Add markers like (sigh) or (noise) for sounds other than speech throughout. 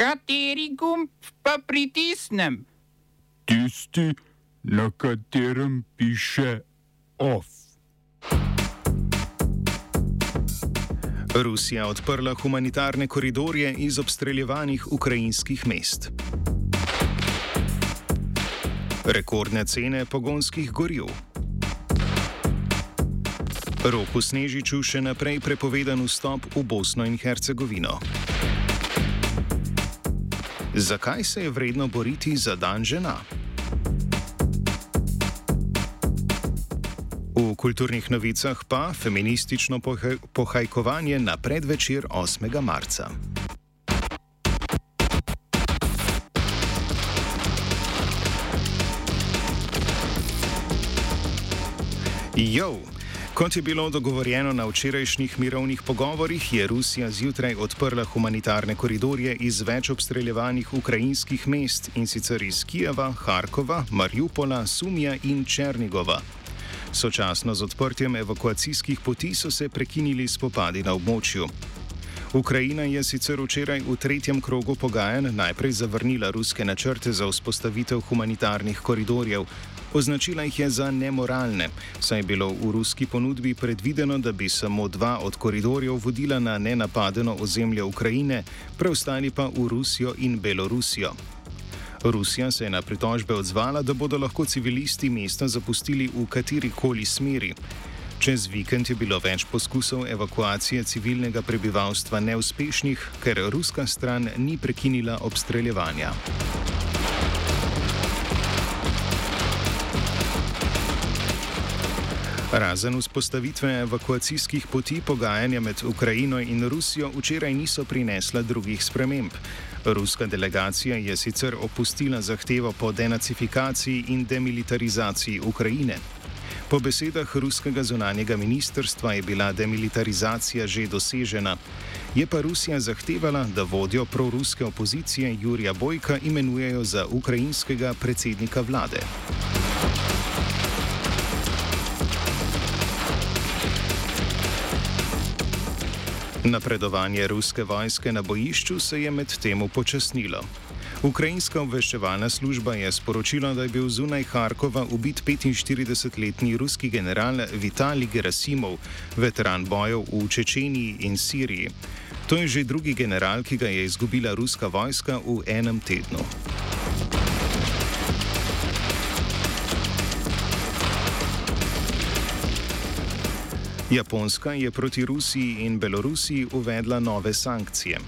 Kateri gumb pa pritisnem? Tisti, na katerem piše OF. Rusija odprla humanitarne koridorje iz obstreljevanih ukrajinskih mest. Rekordne cene pogonskih goril. Roku Snežiču še naprej prepovedan vstop v Bosno in Hercegovino. Zakaj se je vredno boriti za dan žena? V kulturnih novicah pa feministično pohajkovanje na predvečer 8. marca. Jo! Kot je bilo dogovorjeno na včerajšnjih mirovnih pogovorih, je Rusija zjutraj odprla humanitarne koridorje iz več obstreljevanih ukrajinskih mest in sicer iz Kijeva, Harkova, Mariupola, Sumija in Černigova. Sočasno z odprtjem evakuacijskih poti so se prekinili spopadi na območju. Ukrajina je sicer včeraj v tretjem krogu pogajanj najprej zavrnila ruske načrte za vzpostavitev humanitarnih koridorjev, Označila jih je za nemoralne, saj je bilo v ruski ponudbi predvideno, da bi samo dva od koridorjev vodila na nenapadeno ozemlje Ukrajine, preostali pa v Rusijo in Belorusijo. Rusija se je na pritožbe odzvala, da bodo lahko civilisti mesta zapustili v kateri koli smeri. Čez vikend je bilo več poskusov evakuacije civilnega prebivalstva neuspešnih, ker ruska stran ni prekinila obstreljevanja. Razen vzpostavitve evakuacijskih poti pogajanja med Ukrajino in Rusijo včeraj niso prinesla drugih sprememb. Ruska delegacija je sicer opustila zahtevo po denacifikaciji in demilitarizaciji Ukrajine. Po besedah ruskega zunanjega ministrstva je bila demilitarizacija že dosežena. Je pa Rusija zahtevala, da vodjo proruske opozicije Jurija Bojka imenujejo za ukrajinskega predsednika vlade. Napredovanje ruske vojske na bojišču se je med tem upočasnilo. Ukrajinska obveščevalna služba je sporočila, da je bil zunaj Harkova ubit 45-letni ruski general Vitali Gerasimov, veteran bojev v Čečeniji in Siriji. To je že drugi general, ki ga je izgubila ruska vojska v enem tednu. Japonska je proti Rusiji in Belorusiji uvedla nove sankcije.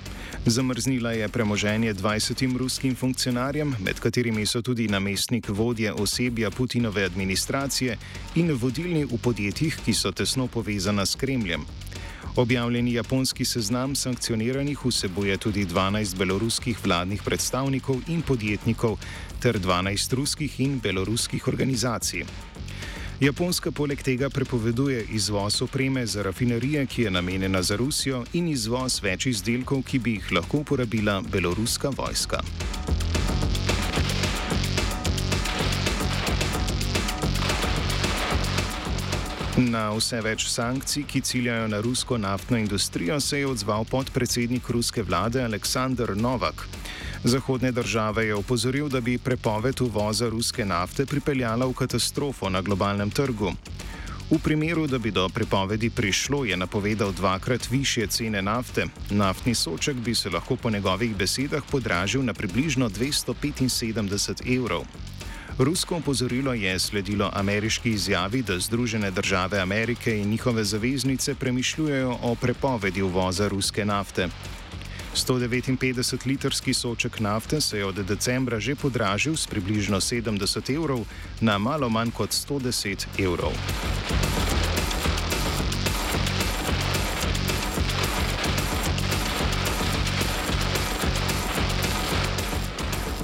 Zamrznila je premoženje 20 ruskim funkcionarjem, med katerimi so tudi namestnik vodje osebja Putinove administracije in vodilni v podjetjih, ki so tesno povezana s Kremljem. Objavljeni japonski seznam sankcioniranih vsebuje tudi 12 beloruskih vladnih predstavnikov in podjetnikov ter 12 ruskih in beloruskih organizacij. Japonska poleg tega prepoveduje izvoz opreme za rafinerije, ki je namenjena za Rusijo, in izvoz več izdelkov, ki bi jih lahko uporabila beloruska vojska. Na vse več sankcij, ki ciljajo na rusko naftno industrijo, se je odzval podpredsednik ruske vlade Aleksandr Novak. Zahodne države je opozoril, da bi prepoved uvoza ruske nafte pripeljala v katastrofo na globalnem trgu. V primeru, da bi do prepovedi prišlo, je napovedal dvakrat više cene nafte. Naftni soček bi se lahko po njegovih besedah podražil na približno 275 evrov. Rusko opozorilo je sledilo ameriški izjavi, da Združene države Amerike in njihove zaveznice premišljujejo o prepovedi uvoza ruske nafte. 159-litrski soček nafte se je od decembra že podražil z približno 70 evrov na malo manj kot 110 evrov.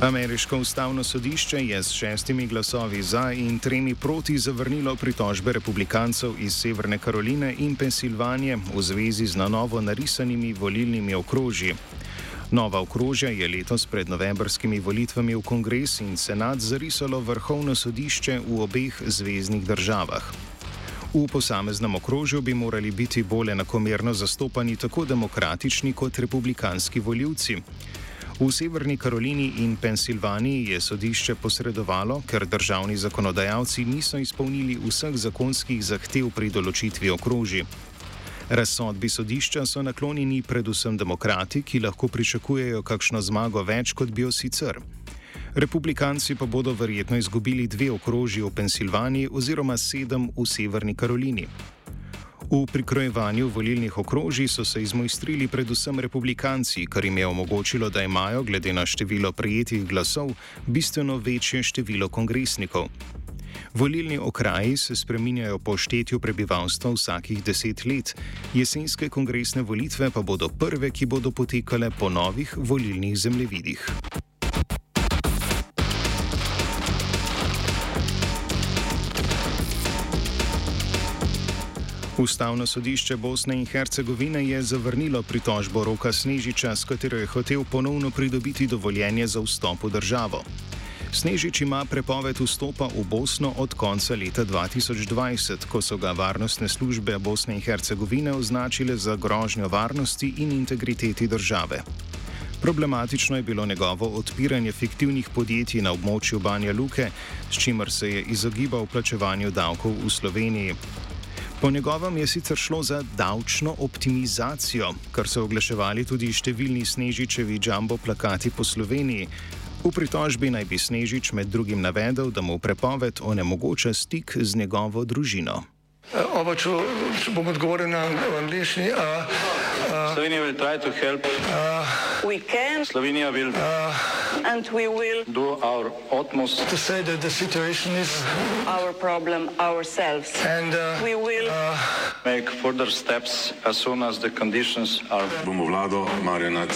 Ameriško ustavno sodišče je s šestimi glasovi za in tremi proti zavrnilo pritožbe republikancev iz Severne Karoline in Pensilvanije v zvezi z na novo narisanimi volilnimi okrožji. Nova okrožja je letos pred novembrskimi volitvami v kongres in senat zarisalo vrhovno sodišče v obeh zvezdnih državah. V posameznem okrožju bi morali biti bolj enakomerno zastopani tako demokratični kot republikanski voljivci. V Severni Karolini in Pensilvaniji je sodišče posredovalo, ker državni zakonodajalci niso izpolnili vseh zakonskih zahtev pri določitvi okrožji. Razsodbi sodišča so naklonjeni predvsem demokrati, ki lahko pričakujejo kakšno zmago več, kot bi jo sicer. Republikanci pa bodo verjetno izgubili dve okrožji v Pensilvaniji oziroma sedem v Severni Karolini. V prikrojevanju volilnih okrožij so se izmojstrili predvsem republikanci, kar jim je omogočilo, da imajo, glede na število prijetih glasov, bistveno večje število kongresnikov. Volilni okraji se spreminjajo po štetju prebivalstva vsakih deset let, jesenske kongresne volitve pa bodo prve, ki bodo potekale po novih volilnih zemljevidih. Ustavno sodišče Bosne in Hercegovine je zavrnilo pritožbo Roka Snežiča, s katero je hotel ponovno pridobiti dovoljenje za vstop v državo. Snežič ima prepoved vstopa v Bosno od konca leta 2020, ko so ga varnostne službe Bosne in Hercegovine označile za grožnjo varnosti in integriteti države. Problematično je bilo njegovo odpiranje fiktivnih podjetij na območju Banja Luke, s čimer se je izogibal plačevanju davkov v Sloveniji. Po njegovem je sicer šlo za davčno optimizacijo, kar so oglaševali tudi številni snežičevi jumbo plakati po Sloveniji, V pritožbi naj bi Snežič med drugim navedel, da mu prepoved onemogoča stik z njegovo družino. Oba, če, če bom odgovoril na angliški. Slovenija bo poskušala pomagati. Slovenija bo naredila naš utmost, da bo rekla, da je situacija naš problem, sami. In bomo naredili nadaljnje korake, as soon as the conditions are. Bomo vlado Marjana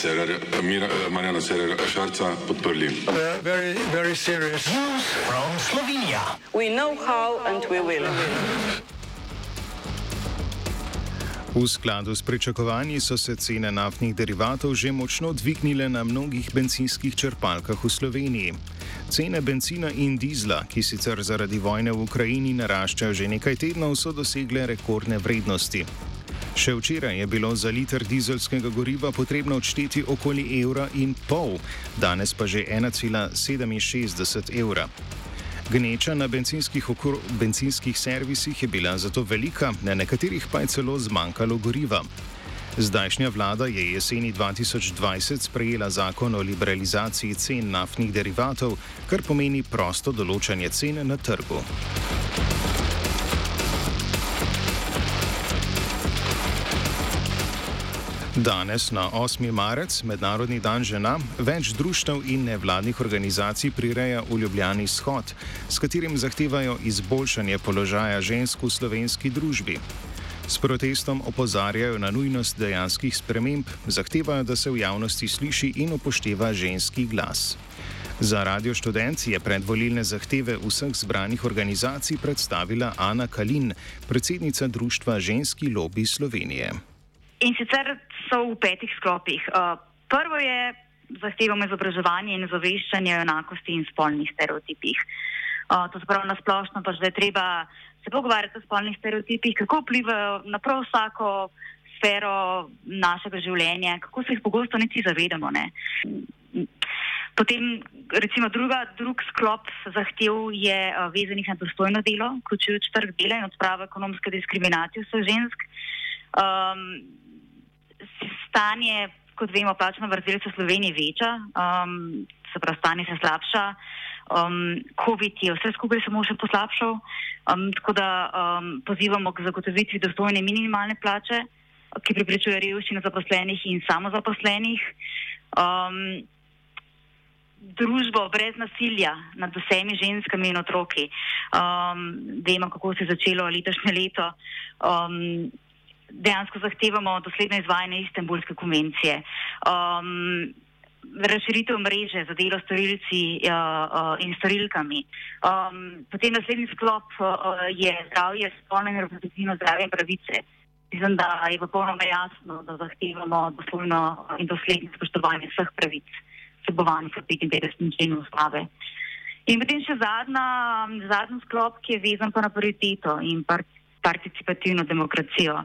Cererera Šarca podprli. Very, very serious. News from Slovenia. We know how and we will. V skladu s pričakovanji so se cene naftnih derivatov že močno dvignile na mnogih benzinskih črpalkah v Sloveniji. Cene benzina in dizla, ki sicer zaradi vojne v Ukrajini naraščajo že nekaj tednov, so dosegle rekordne vrednosti. Še včeraj je bilo za liter dizelskega goriva potrebno odšteti okoli evra in pol, danes pa že 1,67 evra. Gneča na benzinskih, benzinskih servisih je bila zato velika, na nekaterih pa je celo zmanjkalo goriva. Zdajšnja vlada je jeseni 2020 sprejela zakon o liberalizaciji cen naftnih derivatov, kar pomeni prosto določanje cen na trgu. Danes, na 8. marec, Mednarodni dan žena, več društev in nevladnih organizacij prireja v Ljubljani shod, s katerim zahtevajo izboljšanje položaja žensk v slovenski družbi. S protestom opozarjajo na nujnost dejanskih sprememb, zahtevajo, da se v javnosti sliši in upošteva ženski glas. Za Radio študent je predvolilne zahteve vseh zbranih organizacij predstavila Ana Kalin, predsednica Društva ženski lobby Slovenije. In sicer so v petih sklopih. Uh, prvo je zahtevamo izobraževanje in zaveščanje o enakosti in spolnih stereotipih. Uh, to se pravi na splošno, pa že treba se pogovarjati o spolnih stereotipih, kako vplivajo na prav vsako sfero našega življenja, kako se jih pogosto niti zavedamo. Ne? Potem, recimo, druga, drug sklop zahtev je uh, vezanih na dostojno delo, vključujoč trg dela in odpravo ekonomske diskriminacije vseh žensk. Um, stanje, kot vemo, plačno vrzel se v Sloveniji veča, um, se pravi, stanje se slabša. Um, COVID je vse skupaj samo še poslabšal, um, tako da um, pozivamo k zagotovitvi dostojne minimalne plače, ki pripričuje revščino zaposlenih in samozaposlenih. Um, družbo brez nasilja nad vsemi ženskami in otroki. Um, vemo, kako se je začelo letošnje leto. Um, dejansko zahtevamo dosledno izvajanje Istanbulske konvencije. Um, Razširitev mreže za delo s storilci uh, uh, in storilkami. Um, potem naslednji sklop uh, je zdravje, spolno in reproduktivno zdravje in pravice. Mislim, da je popolnoma jasno, da zahtevamo doslovno in dosledno spoštovanje vseh pravic, vsebovanih v 55. členu ustave. In potem še zadnja, zadnji sklop, ki je vezan pa na prioriteto in pa participativno demokracijo.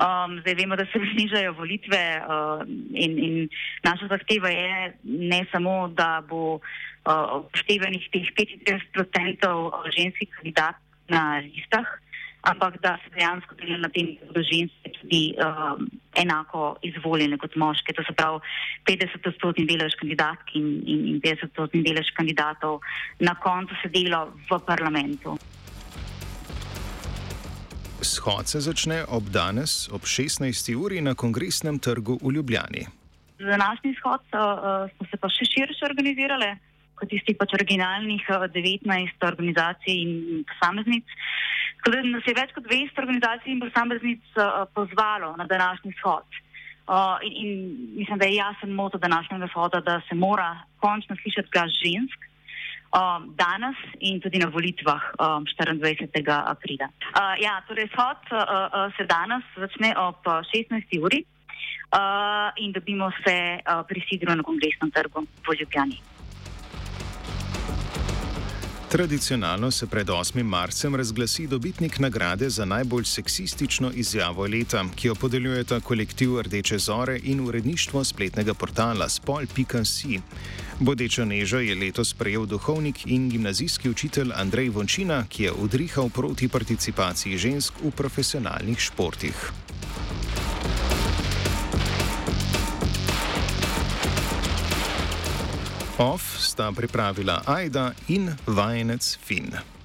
Um, zdaj vemo, da se (laughs) bližajo volitve uh, in, in naša zahteva je ne samo, da bo uh, upoštevanih teh 35% ženskih kandidat na listah, ampak da se dejansko dela na tem, da bodo ženske tudi um, enako izvoljene kot moške. To se pravi 50% delež kandidatk in, in, in 50% delež kandidatov na koncu se dela v parlamentu. Shod se začne ob danes, ob 16. uri na kongresnem trgu v Ljubljani. Za današnji shod uh, smo se pa še širše organizirali, kot tistih pač originalnih uh, 19 organizacij in posameznic. Tako da nas je več kot 200 organizacij in posameznic uh, pozvalo na današnji shod. In, in mislim, da je jasen moto današnjega shoda, da se mora končno slišati glas žensk um, danes in tudi na volitvah um, 24. aprila. Uh, ja, torej shod uh, uh, se danes začne ob 16. uri uh, in dobimo se uh, pri Sidru na kongresnem trgu v Ljubljani. Tradicionalno se pred 8. marcem razglasi dobitnik nagrade za najbolj seksistično izjavo leta, ki jo podeljujeta kolektiv Rdeče Zore in uredništvo spletnega portala spol.si. Bodečo nežo je letos prejel duhovnik in gimnazijski učitelj Andrej Vončina, ki je udrihal proti participaciji žensk v profesionalnih športih. OF sta pripravila Aida in vajenec Finn.